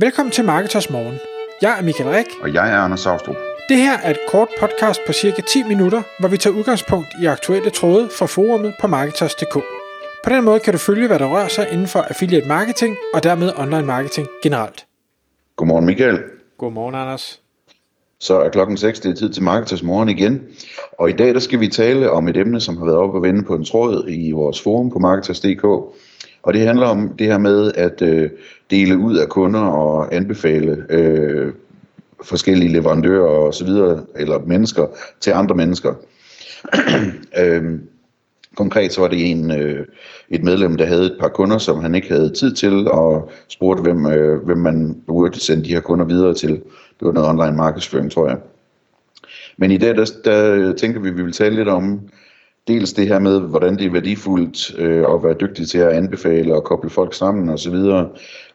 Velkommen til Marketers Morgen. Jeg er Michael Rik. Og jeg er Anders Saustrup. Det her er et kort podcast på cirka 10 minutter, hvor vi tager udgangspunkt i aktuelle tråde fra forumet på Marketers.dk. På den måde kan du følge, hvad der rører sig inden for affiliate marketing og dermed online marketing generelt. Godmorgen Michael. Godmorgen Anders. Så er klokken 6, det er tid til Marketers Morgen igen. Og i dag der skal vi tale om et emne, som har været oppe og vende på en tråd i vores forum på Marketers.dk. Og det handler om det her med at øh, dele ud af kunder og anbefale øh, forskellige leverandører og så videre, eller mennesker til andre mennesker. øh, konkret så var det en, øh, et medlem, der havde et par kunder, som han ikke havde tid til, og spurgte, hvem, øh, hvem man burde sende de her kunder videre til. Det var noget online markedsføring, tror jeg. Men i dag, der, der tænker vi, at vi vil tale lidt om dels det her med, hvordan det er værdifuldt øh, at være dygtig til at anbefale og koble folk sammen osv., og,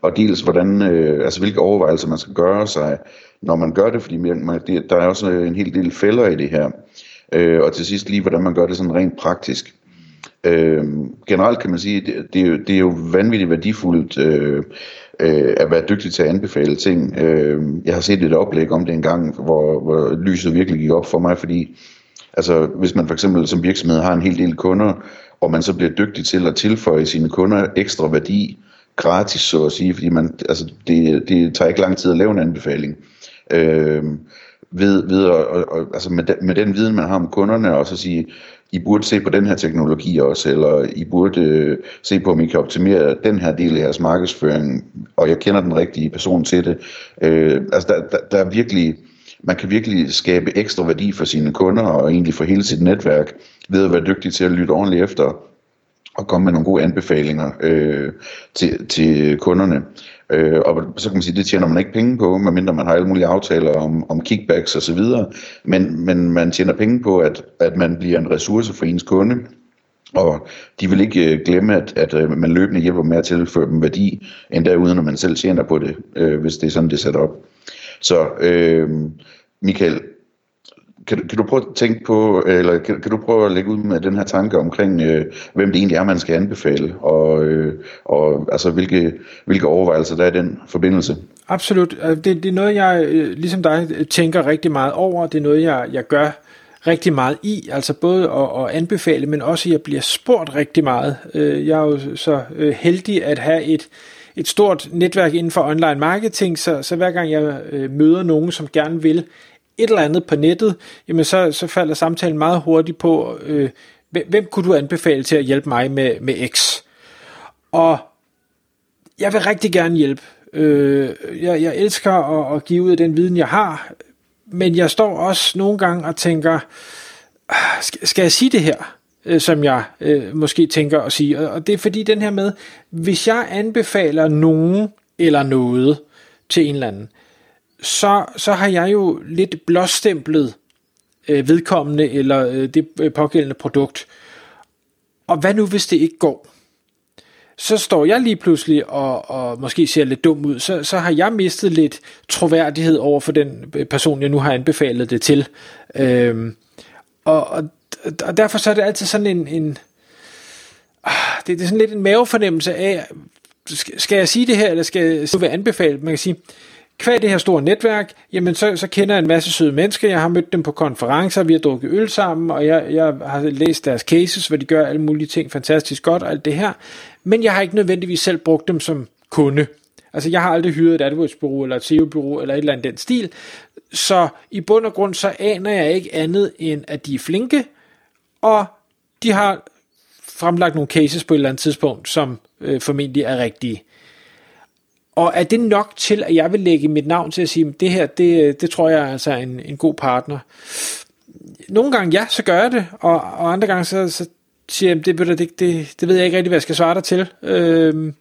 og dels hvordan, øh, altså hvilke overvejelser man skal gøre sig, når man gør det, fordi man, det, der er også en hel del fælder i det her. Øh, og til sidst lige, hvordan man gør det sådan rent praktisk. Øh, generelt kan man sige, det, det, er jo, det er jo vanvittigt værdifuldt øh, øh, at være dygtig til at anbefale ting. Øh, jeg har set et oplæg om det en gang, hvor, hvor lyset virkelig gik op for mig, fordi altså, hvis man for eksempel som virksomhed har en hel del kunder, og man så bliver dygtig til at tilføje sine kunder ekstra værdi, gratis så at sige, fordi man, altså, det, det tager ikke lang tid at lave en anbefaling. Øh, ved, ved at, og, og, altså med, de, med den viden, man har om kunderne, og så sige, I burde se på den her teknologi også, eller I burde øh, se på, om I kan optimere den her del af jeres markedsføring, og jeg kender den rigtige person til det. Øh, altså der, der, der er virkelig, man kan virkelig skabe ekstra værdi for sine kunder, og egentlig for hele sit netværk, ved at være dygtig til at lytte ordentligt efter, og komme med nogle gode anbefalinger øh, til, til kunderne. Øh, og så kan man sige, det tjener man ikke penge på, medmindre man har alle mulige aftaler om, om kickbacks osv., men, men man tjener penge på, at, at man bliver en ressource for ens kunde, og de vil ikke øh, glemme, at, at øh, man løbende hjælper med at tilføre dem værdi, endda uden at man selv tjener på det, øh, hvis det er sådan, det er sat op. Så øh, Michael, kan, kan du prøve at tænke på, eller kan, kan du prøve at lægge ud med den her tanke omkring, øh, hvem det egentlig er, man skal anbefale, og, øh, og altså, hvilke, hvilke overvejelser der er i den forbindelse? Absolut. Øh, det, det er noget, jeg øh, ligesom dig tænker rigtig meget over. Det er noget, jeg, jeg gør rigtig meget i, altså både at, at anbefale, men også at jeg bliver spurgt rigtig meget. Øh, jeg er jo så heldig at have et, et stort netværk inden for online marketing, så, så hver gang jeg øh, møder nogen, som gerne vil et eller andet på nettet, jamen så, så falder samtalen meget hurtigt på, øh, hvem kunne du anbefale til at hjælpe mig med, med X? Og jeg vil rigtig gerne hjælpe. Øh, jeg, jeg elsker at, at give ud af den viden, jeg har, men jeg står også nogle gange og tænker, ah, skal, skal jeg sige det her? Øh, som jeg øh, måske tænker at sige. Og, og det er fordi den her med, hvis jeg anbefaler nogen eller noget til en eller anden, så, så har jeg jo lidt blåstemplet øh, vedkommende eller øh, det øh, pågældende produkt. Og hvad nu, hvis det ikke går? Så står jeg lige pludselig og, og måske ser lidt dum ud, så, så har jeg mistet lidt troværdighed over for den øh, person, jeg nu har anbefalet det til. Øhm, og, og, og derfor så er det altid sådan en, en ah, det, det er sådan lidt en mavefornemmelse af, skal jeg sige det her, eller skal jeg være anbefalet? Man kan sige, Kvæg det her store netværk, jamen så, så kender jeg en masse søde mennesker, jeg har mødt dem på konferencer, vi har drukket øl sammen, og jeg, jeg har læst deres cases, hvor de gør alle mulige ting fantastisk godt og alt det her, men jeg har ikke nødvendigvis selv brugt dem som kunde. Altså jeg har aldrig hyret et AdWords-bureau eller et SEO-bureau eller et eller andet den stil, så i bund og grund så aner jeg ikke andet end, at de er flinke, og de har fremlagt nogle cases på et eller andet tidspunkt, som øh, formentlig er rigtige. Og er det nok til, at jeg vil lægge mit navn til at sige, at det her, det, det tror jeg altså er altså en, en god partner. Nogle gange ja, så gør jeg det, og, og andre gange så, så siger jeg, det, det, det, det ved jeg ikke rigtig, hvad jeg skal svare dig til. Øhm,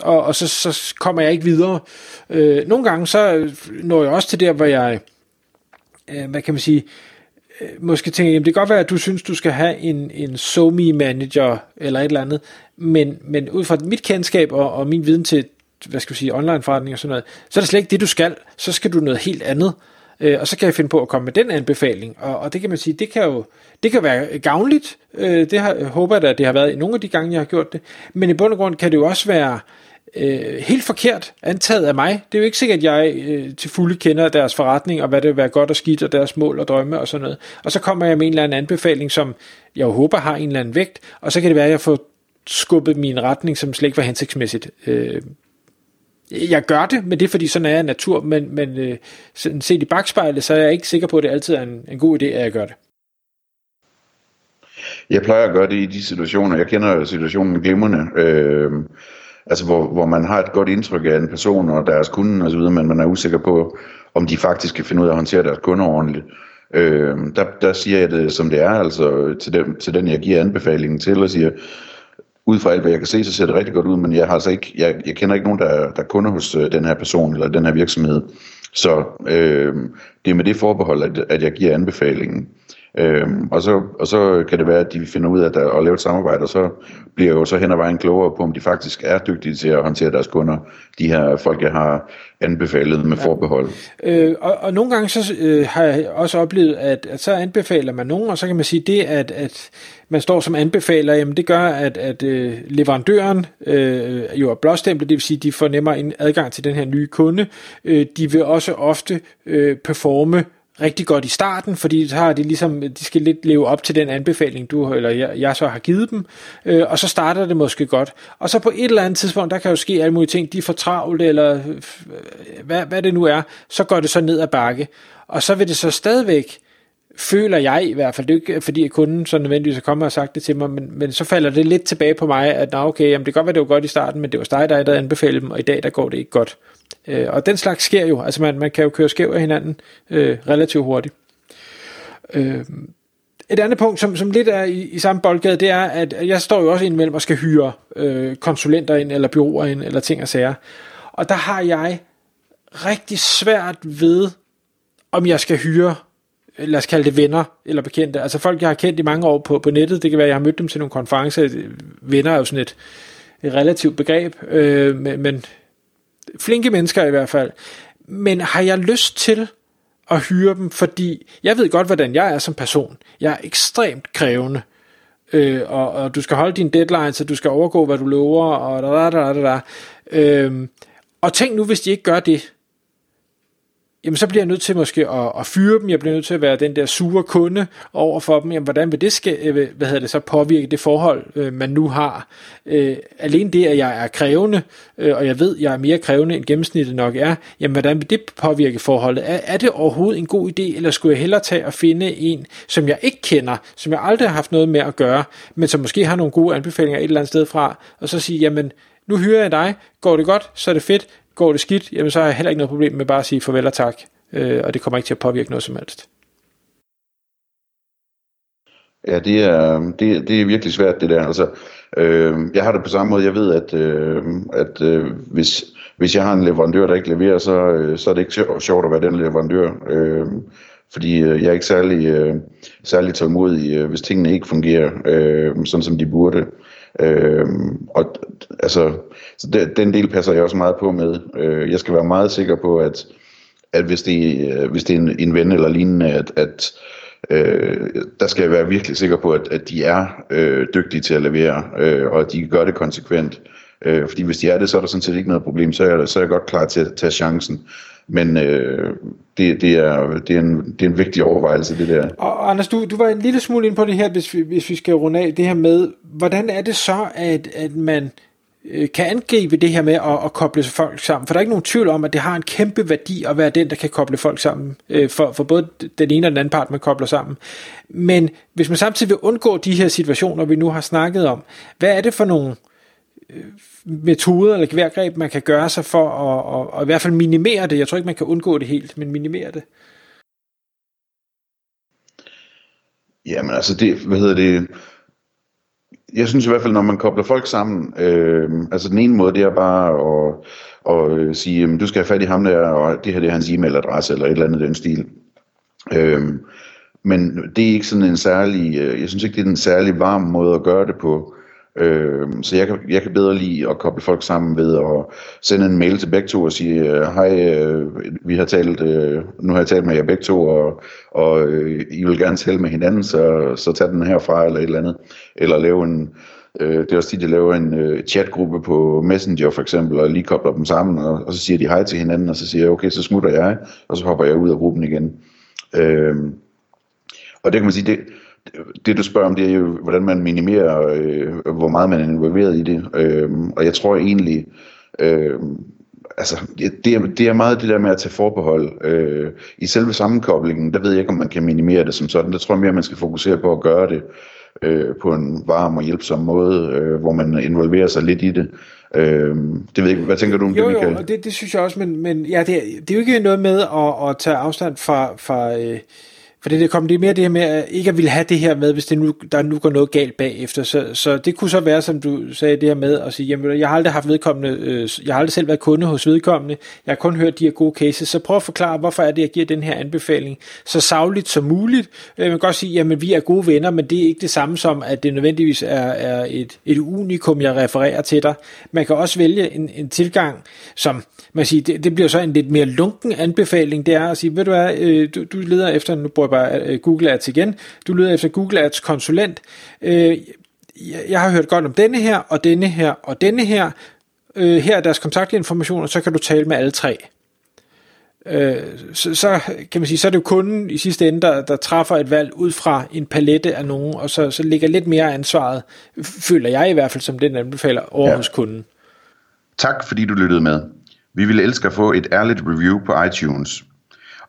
og, og så, så kommer jeg ikke videre. Øh, nogle gange så når jeg også til der, hvor jeg, øh, hvad kan man sige, øh, Øh, måske tænker, jamen det kan godt være, at du synes, du skal have en, en somi manager eller et eller andet, men, men ud fra mit kendskab og, og min viden til, hvad skal vi sige, online forretning og sådan noget, så er det slet ikke det, du skal. Så skal du noget helt andet. Øh, og så kan jeg finde på at komme med den anbefaling. Og, og det kan man sige, det kan jo det kan være gavnligt. Øh, det har, håber jeg da, at det har været i nogle af de gange, jeg har gjort det. Men i bund og grund kan det jo også være øh, Øh, helt forkert antaget af mig. Det er jo ikke sikkert, at jeg øh, til fulde kender deres forretning, og hvad det vil være godt og skidt, og deres mål og drømme og sådan noget. Og så kommer jeg med en eller anden anbefaling, som jeg håber har en eller anden vægt, og så kan det være, at jeg får skubbet min retning, som slet ikke var hensigtsmæssigt. Øh, jeg gør det, men det er fordi, sådan er jeg natur, men, men øh, set i bagspejlet, så er jeg ikke sikker på, at det altid er en, en god idé, at jeg gør det. Jeg plejer at gøre det i de situationer, jeg kender situationen glimrende, øh, altså hvor, hvor man har et godt indtryk af en person og deres kunde osv., men man er usikker på, om de faktisk kan finde ud af at håndtere deres kunder ordentligt. Øh, der, der siger jeg det, som det er, altså til dem, til den jeg giver anbefalingen til, og siger, ud fra alt, hvad jeg kan se, så ser det rigtig godt ud, men jeg har altså ikke, jeg, jeg kender ikke nogen, der, der er kunder hos øh, den her person, eller den her virksomhed. Så øh, det er med det forbehold, at, at jeg giver anbefalingen. Øhm, og, så, og så kan det være, at de finder ud af at, at lave et samarbejde, og så bliver jeg jo så hen ad vejen klogere på, om de faktisk er dygtige til at håndtere deres kunder, de her folk, jeg har anbefalet med ja. forbehold. Øh, og, og nogle gange så øh, har jeg også oplevet, at, at så anbefaler man nogen, og så kan man sige det, at, at man står som anbefaler, jamen det gør, at, at øh, leverandøren øh, jo er blåstemplet, det vil sige, at de får nemmere en adgang til den her nye kunde. Øh, de vil også ofte øh, performe rigtig godt i starten, fordi så har de ligesom, de skal lidt leve op til den anbefaling, du eller jeg, jeg så har givet dem, øh, og så starter det måske godt. Og så på et eller andet tidspunkt, der kan jo ske alle mulige ting, de er for travlt, eller øh, hvad, hvad det nu er, så går det så ned ad bakke. Og så vil det så stadigvæk, føler jeg i hvert fald, det er ikke fordi at kunden så nødvendigvis er kommet og sagt det til mig, men, men så falder det lidt tilbage på mig, at nå okay, jamen det kan godt være, det var godt i starten, men det var dig, der anbefalede dem, og i dag der går det ikke godt. Øh, og den slags sker jo, altså man, man kan jo køre skæv af hinanden øh, relativt hurtigt. Øh, et andet punkt, som, som lidt er i, i samme boldgade, det er, at jeg står jo også indimellem og skal hyre øh, konsulenter ind, eller byråer ind, eller ting og sager. Og der har jeg rigtig svært ved, om jeg skal hyre, lad os kalde det venner eller bekendte. Altså folk, jeg har kendt i mange år på, på nettet. Det kan være, at jeg har mødt dem til nogle konferencer. Venner er jo sådan et, et relativt begreb, øh, men, men flinke mennesker i hvert fald. Men har jeg lyst til at hyre dem, fordi jeg ved godt, hvordan jeg er som person. Jeg er ekstremt krævende. Øh, og, og du skal holde din deadline, så du skal overgå, hvad du lover, og da, da, da, da, da. Øh, og tænk nu, hvis de ikke gør det jamen så bliver jeg nødt til måske at, at fyre dem, jeg bliver nødt til at være den der sure kunde over for dem, jamen hvordan vil det, skal, øh, hvad hedder det så, påvirke det forhold, øh, man nu har. Øh, alene det, at jeg er krævende, øh, og jeg ved, jeg er mere krævende end gennemsnittet nok er, jamen hvordan vil det påvirke forholdet? Er, er det overhovedet en god idé, eller skulle jeg hellere tage og finde en, som jeg ikke kender, som jeg aldrig har haft noget med at gøre, men som måske har nogle gode anbefalinger et eller andet sted fra, og så sige, jamen nu hyrer jeg dig, går det godt, så er det fedt, Går det skidt, jamen så har jeg heller ikke noget problem med bare at sige farvel og tak, øh, og det kommer ikke til at påvirke noget som helst. Ja, det er, det, det er virkelig svært det der. Altså, øh, jeg har det på samme måde. Jeg ved, at, øh, at øh, hvis, hvis jeg har en leverandør, der ikke leverer, så, øh, så er det ikke sjovt at være den leverandør. Øh, fordi øh, jeg er ikke særlig, øh, særlig tålmodig, øh, hvis tingene ikke fungerer, øh, sådan som de burde. Øh, og altså, så det, den del passer jeg også meget på med. Øh, jeg skal være meget sikker på, at, at hvis, det, øh, hvis det er en, en ven eller lignende, at, at øh, der skal jeg være virkelig sikker på, at, at de er øh, dygtige til at levere, øh, og at de gør det konsekvent. Øh, fordi hvis de er det, så er der sådan set ikke noget problem, så er jeg, så er jeg godt klar til at tage chancen. Men øh, det, det, er, det, er en, det er en vigtig overvejelse, det der. Og Anders, du, du var en lille smule ind på det her, hvis vi, hvis vi skal runde af det her med, hvordan er det så, at, at man øh, kan angribe det her med at, at koble folk sammen? For der er ikke nogen tvivl om, at det har en kæmpe værdi at være den, der kan koble folk sammen, øh, for, for både den ene og den anden part, man kobler sammen. Men hvis man samtidig vil undgå de her situationer, vi nu har snakket om, hvad er det for nogle Øh, metoder eller geværgreb, man kan gøre sig for at, at, at i hvert fald minimere det. Jeg tror ikke, man kan undgå det helt, men minimere det. Jamen altså, det, hvad hedder det, jeg synes i hvert fald, når man kobler folk sammen, øh, altså den ene måde, det er bare at, at øh, sige, jamen, du skal have fat i ham der, og det her det er hans e-mailadresse, eller et eller andet den stil. Øh, men det er ikke sådan en særlig, øh, jeg synes ikke, det er en særlig varm måde at gøre det på. Øh, så jeg kan, jeg kan bedre lide at koble folk sammen ved at sende en mail til begge to og sige, øh, hej, øh, vi har talt, øh, nu har jeg talt med jer begge to, og, og øh, I vil gerne tale med hinanden, så, så tag den herfra eller et eller andet. Eller lave en, Øh, det er også de, der laver en øh, chatgruppe på Messenger for eksempel, og lige kobler dem sammen, og, og så siger de hej til hinanden, og så siger jeg, okay, så smutter jeg, og så hopper jeg ud af gruppen igen. Øh, og det kan man sige, det, det du spørger om, det er jo, hvordan man minimerer, øh, hvor meget man er involveret i det. Øh, og jeg tror egentlig, øh, altså, det er, det er meget det der med at tage forbehold. Øh, I selve sammenkoblingen, der ved jeg ikke, om man kan minimere det som sådan. Der tror jeg mere, man skal fokusere på at gøre det øh, på en varm og hjælpsom måde, øh, hvor man involverer sig lidt i det. Øh, det ved jeg hvad tænker du om jo, det, Michael? Jo, det, det synes jeg også, men, men ja, det, det er jo ikke noget med at, at tage afstand fra, fra øh, for det, kom det mere det her med, at ikke at ville have det her med, hvis det nu, der nu går noget galt bagefter. Så, så det kunne så være, som du sagde, det her med at sige, jamen, jeg har aldrig haft vedkommende, øh, jeg har aldrig selv været kunde hos vedkommende, jeg har kun hørt de her gode cases, så prøv at forklare, hvorfor er det, jeg giver den her anbefaling så savligt som muligt. Øh, man kan godt sige, jamen, vi er gode venner, men det er ikke det samme som, at det nødvendigvis er, er et, et unikum, jeg refererer til dig. Man kan også vælge en, en tilgang, som man siger, det, det bliver så en lidt mere lunken anbefaling, det er at sige, ved du hvad, øh, du, du leder efter, nu bruger bare øh, Google Ads igen, du leder efter Google Ads konsulent, øh, jeg har hørt godt om denne her, og denne her, og denne her, øh, her er deres kontaktinformationer, så kan du tale med alle tre. Øh, så, så kan man sige, så er det jo kunden i sidste ende, der, der træffer et valg ud fra en palette af nogen, og så, så ligger lidt mere ansvaret, føler jeg i hvert fald, som den anbefaler over ja. hos kunden. Tak fordi du lyttede med. Vi ville elske at få et ærligt review på iTunes.